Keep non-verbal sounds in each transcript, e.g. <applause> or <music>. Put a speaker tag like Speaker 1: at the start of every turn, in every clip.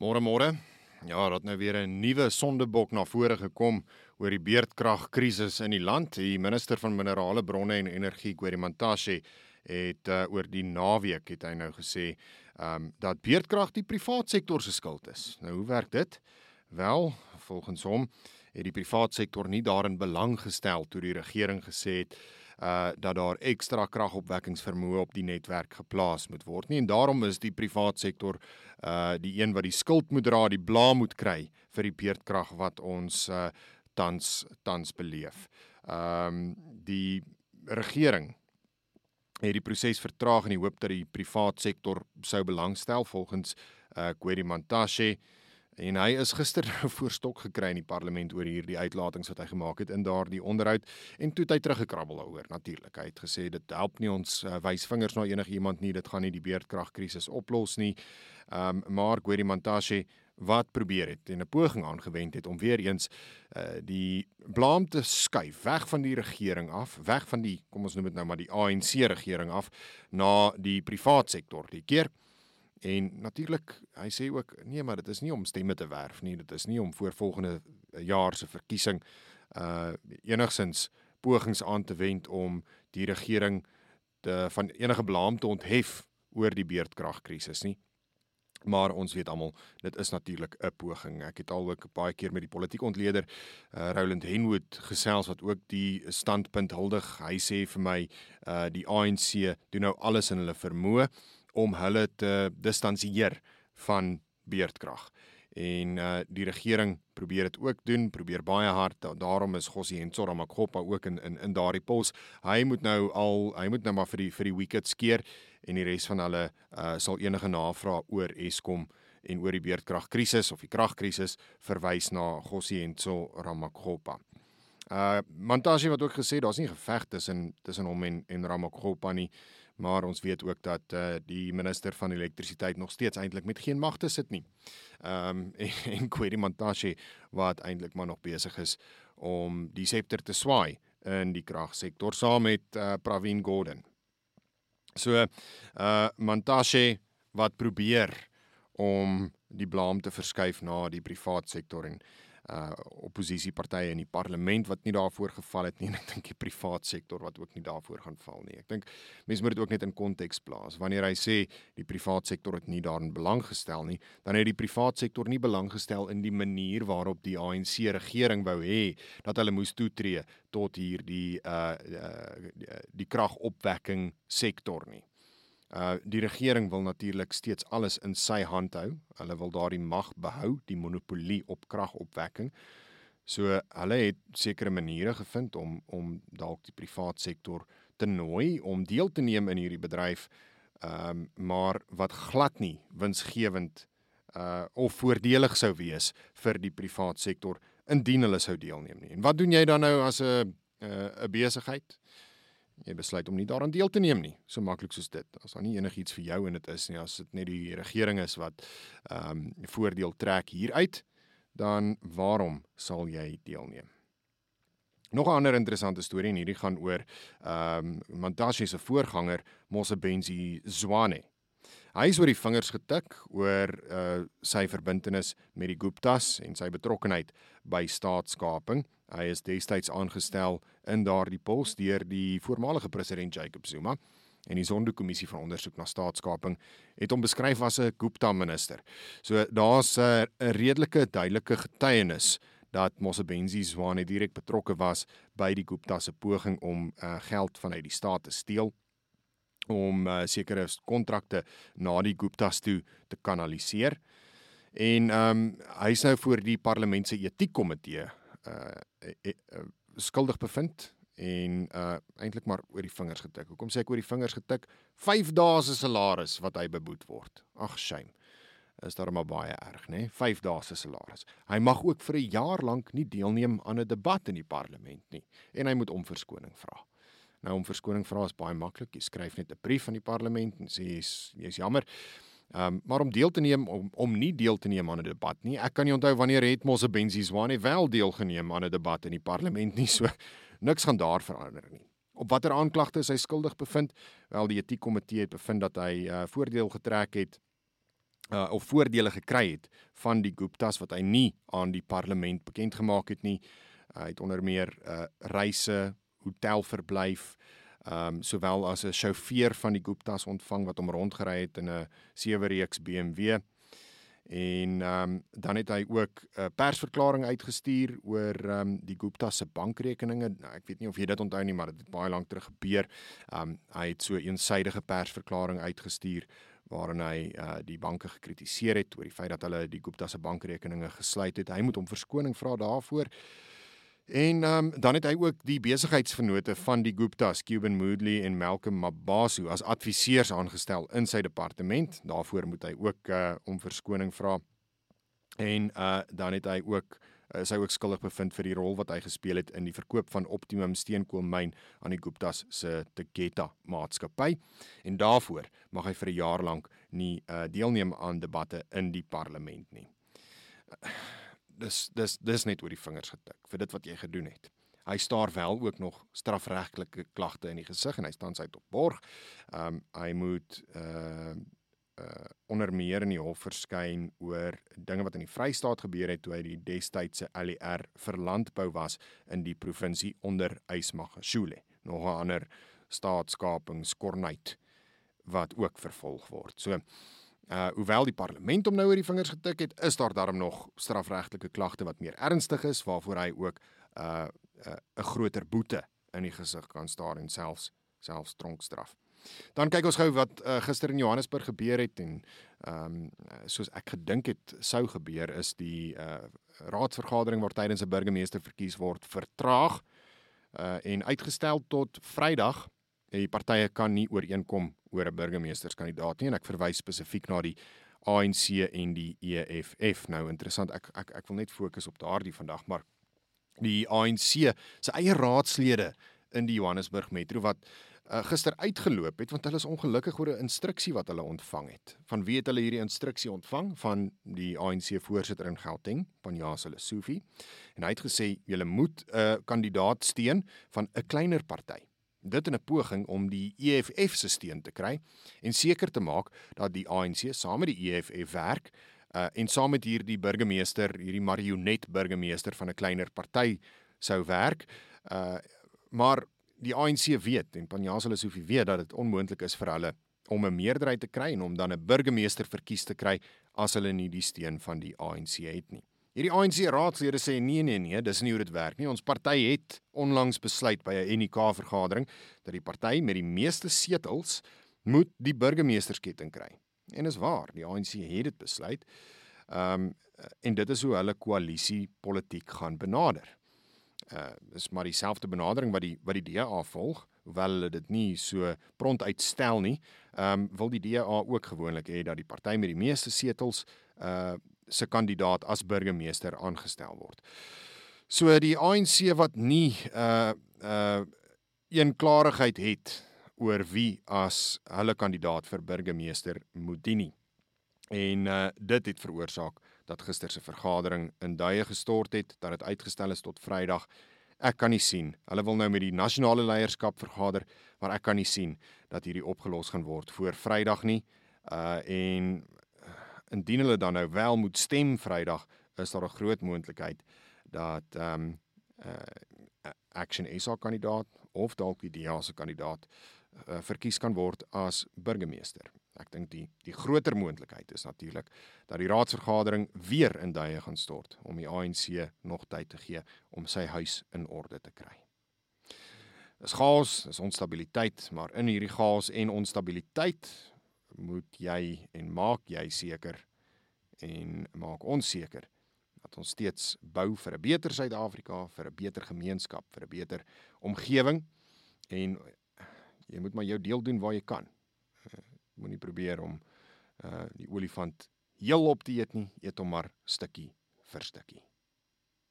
Speaker 1: Môre môre. Ja, dat nou weer 'n nuwe sondebok na vore gekom oor die beerdkragkrisis in die land. Die minister van minerale bronne en energie, Gwerimantashe, het uh, oor die naweek het hy nou gesê, ehm um, dat beerdkrag die privaat sektor se skuld is. Nou hoe werk dit? Wel, volgens hom het die privaat sektor nie daarin belang gestel toe die regering gesê het uh dat daar ekstra kragopwekkingsvermoë op die netwerk geplaas moet word nie en daarom is die privaat sektor uh die een wat die skuld moet dra, die blame moet kry vir die beerdkrag wat ons uh tans tans beleef. Ehm um, die regering het die proses vertraag in die hoop dat die privaat sektor sou belangstel volgens uh Kwedi Mantashe en hy is gister <laughs> voor stok gekry in die parlement oor hierdie uitlatings wat hy gemaak het in daardie onderhoud en toe het hy teruggekrabbel daaroor natuurlik. Hy het gesê dit help nie ons uh, wys vingers na enige iemand nie dit gaan nie die beerdkragkrisis oplos nie. Um, maar Gwedi Mantashe wat probeer het en 'n poging aangewend het om weer eens uh, die blame te skuif weg van die regering af weg van die kom ons noem dit nou maar die ANC regering af na die privaat sektor die keer En natuurlik, hy sê ook nee, maar dit is nie om stemme te werf nie, dit is nie om voor volgende jaar se verkiesing uh enigsins pogings aan te wend om die regering te van enige blame te onthef oor die beerdkragkrisis nie. Maar ons weet almal, dit is natuurlik 'n poging. Ek het al ook baie keer met die politieke ontleder uh Roland Henwood gesels wat ook die standpunt huldig. Hy sê vir my uh die ANC doen nou alles in hulle vermoë om hulle te distansieer van beerdkrag. En uh die regering probeer dit ook doen, probeer baie hard. Daarom is Gossie en Tsora Makgopa ook in in in daardie pos. Hy moet nou al hy moet nou maar vir die vir die wickets keer en die res van hulle uh sal enige navraag oor Eskom en oor die beerdkragkrisis of die kragkrisis verwys na Gossie en Tsora Makgopa. Uh Mantashe wat ook gesê daar's nie geveg tussen tussen hom en en Ramakgopa nie, maar ons weet ook dat uh die minister van elektrisiteit nog steeds eintlik met geen magte sit nie. Um <laughs> en, en Kwedi Mantashe wat eintlik maar nog besig is om die septer te swaai in die kragsektor saam met uh Pravin Gordhan. So uh Mantashe wat probeer om die blame te verskuif na die privaat sektor en uh opposisiepartye in die parlement wat nie daarvoor geval het nie en ek dink die privaat sektor wat ook nie daarvoor gaan val nie. Ek dink mense moet dit ook net in konteks plaas. Wanneer hy sê die privaat sektor het nie daarin belang gestel nie, dan het die privaat sektor nie belang gestel in die manier waarop die ANC regering wou hê dat hulle moes toetree tot hierdie uh, uh die, die kragopwekking sektor nie. Uh die regering wil natuurlik steeds alles in sy hand hou. Hulle wil daardie mag behou, die monopolie op kragopwekking. So hulle het sekere maniere gevind om om dalk die privaat sektor te nooi om deel te neem in hierdie bedryf. Ehm um, maar wat glad nie winsgewend uh of voordelig sou wees vir die privaat sektor indien hulle sou deelneem nie. En wat doen jy dan nou as 'n 'n besigheid? Jy besluit om nie daaraan deel te neem nie. So maklik soos dit. As daar nie enigiets vir jou in dit is nie, as dit net die regering is wat ehm um, voordeel trek hieruit, dan waarom sal jy deelneem? Nog 'n ander interessante storie en hierdie gaan oor ehm um, Mantashe se voorganger Mosebenzi Zwane. Hy is oor die vingers getik oor uh sy verbintenis met die Guptas en sy betrokkeheid by staatskaping Hy is destyds aangestel in daardie pos deur die voormalige president Jacob Zuma en die Sonderkommissie van ondersoek na staatskaping het hom beskryf as 'n Gupta minister. So daar's 'n redelike duidelike getuienis dat Mosebenzi Zwane direk betrokke was by die Gupta se poging om uh, geld vanuit die staat te steel om uh, sekere kontrakte na die Guptas toe te kanaliseer. En ehm um, hy's nou voor die parlement se etiekkomitee uh, uh skuldig bevind en uh eintlik maar oor die vingers getik. Hoekom sê ek oor die vingers getik? 5 dae se salaris wat hy beboet word. Ag shame. Is daar maar baie erg, nê? 5 dae se salaris. Hy mag ook vir 'n jaar lank nie deelneem aan 'n debat in die parlement nie en hy moet om verskoning vra. Nou om verskoning vra is baie maklik. Jy skryf net 'n brief aan die parlement en sê jy's jy's jammer. Ehm um, maar om deel te neem om om nie deel te neem aan 'n debat nie. Ek kan nie onthou wanneer het mos 'n Benzi Swane wel deelgeneem aan 'n debat in die parlement nie. <laughs> So niks gaan daar verander nie. Op watter aanklagte is hy skuldig bevind? Wel die etiekkomitee het bevind dat hy uh, voordeel getrek het uh of voordele gekry het van die Guptas wat hy nie aan die parlement bekend gemaak het nie. Hy het onder meer uh reise, hotelverblyf, ehm um, sowel as 'n sjofeur van die Guptas ontvang wat hom rondgery het in 'n sewe reeks BMW. En ehm um, dan het hy ook 'n persverklaring uitgestuur oor ehm um, die Gupta se bankrekeninge. Nou, ek weet nie of jy dit onthou nie, maar dit het baie lank terug gebeur. Ehm um, hy het so 'n eensydige persverklaring uitgestuur waarin hy uh, die banke gekritiseer het oor die feit dat hulle die Gupta se bankrekeninge gesluit het. Hy moet om verskoning vra daarvoor. En um, dan het hy ook die besigheidsvennote van die Guptas, Cuban Moodley en Malcolm Mabaso as adviseurs aangestel in sy departement. Daarvoor moet hy ook uh, om verskoning vra. En uh, dan het hy ook uh, sy ook skuldig bevind vir die rol wat hy gespeel het in die verkoop van Optimum steenkoolmyn aan die Guptas se Tegeta maatskappy. En daarvoor mag hy vir 'n jaar lank nie uh, deelneem aan debatte in die parlement nie. Dis dis dis net oor die vingers getik vir dit wat jy gedoen het. Hy staar wel ook nog strafregtelike klagte in die gesig en hy staan sy op borg. Ehm um, hy moet uh uh onder meer in die hof verskyn oor dinge wat in die Vrystaat gebeur het toe hy die destydse LER vir landbou was in die provinsie onder Ysmagashule. Nog 'n ander staatskapingskornuit wat ook vervolg word. So Uh hoewel die parlement hom nou oor die vingers getik het, is daar darm nog strafregtelike klagte wat meer ernstig is waarvoor hy ook uh 'n uh, groter boete in die gesig kan staar en selfs selfs tronkstraf. Dan kyk ons gou wat uh, gister in Johannesburg gebeur het en ehm um, soos ek gedink het sou gebeur is die uh raadsvergadering waar tydens 'n burgemeester verkies word vertraag uh en uitgestel tot Vrydag die partye kan nie ooreenkom oor 'n burgemeesterskandidaat nie en ek verwys spesifiek na die ANC en die EFF. Nou interessant, ek ek ek wil net fokus op daardie vandag, maar die ANC se eie raadslede in die Johannesburg Metro wat uh, gister uitgeloop het want hulle is ongelukkig oor 'n instruksie wat hulle ontvang het. Van wie het hulle hierdie instruksie ontvang? Van die ANC voorsitter in Gauteng, Panjasa Lesufi. En hy het gesê julle moet 'n uh, kandidaat steun van 'n kleiner party dit in 'n poging om die EFF se steun te kry en seker te maak dat die ANC saam met die EFF werk uh, en saam met hierdie burgemeester, hierdie marionet burgemeester van 'n kleiner party sou werk. Uh, maar die ANC weet en Panjasa hulle sou weet dat dit onmoontlik is vir hulle om 'n meerderheid te kry en om dan 'n burgemeester verkies te kry as hulle nie die steun van die ANC het nie. Hierdie ANC raadslede sê nee nee nee, dis nie hoe dit werk nie. Ons party het onlangs besluit by 'n UNK vergadering dat die party met die meeste setels moet die burgemeestersketting kry. En is waar, die ANC het dit besluit. Ehm um, en dit is hoe hulle koalisie politiek gaan benader. Uh dis maar dieselfde benadering wat die wat die DA volg, hoewel hulle dit nie so pront uitstel nie. Ehm um, wil die DA ook gewoonlik hê dat die party met die meeste setels uh se kandidaat as burgemeester aangestel word. So die ANC wat nie uh uh een klarigheid het oor wie as hulle kandidaat vir burgemeester moet dien nie. En uh dit het veroorsaak dat gister se vergadering in duie gestort het, dat dit uitgestel is tot Vrydag. Ek kan nie sien. Hulle wil nou met die nasionale leierskap vergader, maar ek kan nie sien dat hierdie opgelos gaan word voor Vrydag nie. Uh en indien hulle dan nou wel moet stem Vrydag, is daar 'n groot moontlikheid dat ehm um, uh, Action SA kandidaat of dalk die DA se kandidaat uh, verkies kan word as burgemeester. Ek dink die die groter moontlikheid is natuurlik dat die raadsvergadering weer in duie gaan stort om die ANC nog tyd te gee om sy huis in orde te kry. Dis chaos, dis onstabiliteit, maar in hierdie chaos en onstabiliteit moet jy en maak jy seker en maak ons seker dat ons steeds bou vir 'n beter Suid-Afrika, vir 'n beter gemeenskap, vir 'n beter omgewing en jy moet maar jou deel doen waar jy kan. Uh, Moenie probeer om uh die olifant heel op te eet nie, eet hom maar stukkie vir stukkie.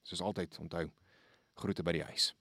Speaker 1: Soos altyd onthou groete by die huis.